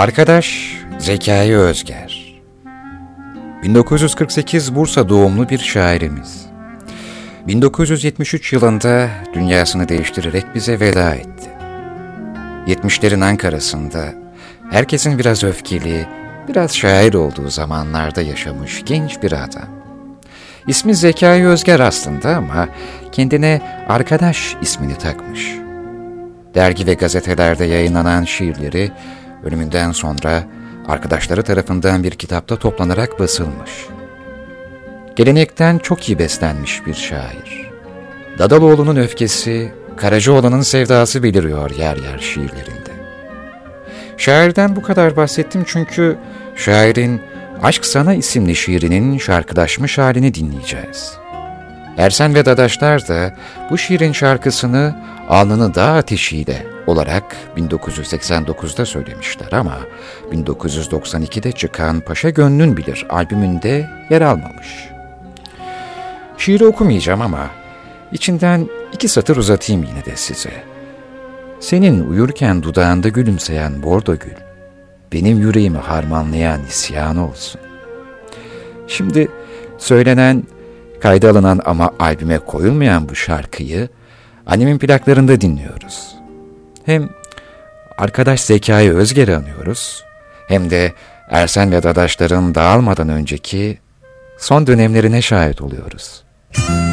Arkadaş Zekai Özger 1948 Bursa doğumlu bir şairimiz. 1973 yılında dünyasını değiştirerek bize veda etti. 70'lerin Ankara'sında herkesin biraz öfkeli, biraz şair olduğu zamanlarda yaşamış genç bir adam. İsmi Zekai Özger aslında ama kendine arkadaş ismini takmış. Dergi ve gazetelerde yayınlanan şiirleri ölümünden sonra arkadaşları tarafından bir kitapta toplanarak basılmış. Gelenekten çok iyi beslenmiş bir şair. Dadaloğlu'nun öfkesi, Karacaoğlan'ın sevdası beliriyor yer yer şiirlerinde. Şairden bu kadar bahsettim çünkü şairin Aşk Sana isimli şiirinin şarkılaşmış halini dinleyeceğiz. Ersen ve Dadaşlar da bu şiirin şarkısını Alnını Dağ Ateşiyle olarak 1989'da söylemişler ama 1992'de çıkan Paşa Gönlün Bilir albümünde yer almamış. Şiiri okumayacağım ama içinden iki satır uzatayım yine de size. Senin uyurken dudağında gülümseyen bordo gül, benim yüreğimi harmanlayan isyan olsun. Şimdi söylenen, kayda alınan ama albüme koyulmayan bu şarkıyı annemin plaklarında dinliyoruz. Hem arkadaş Zekai Özger'i anıyoruz, hem de Ersen ve Dadaşların dağılmadan önceki son dönemlerine şahit oluyoruz. Müzik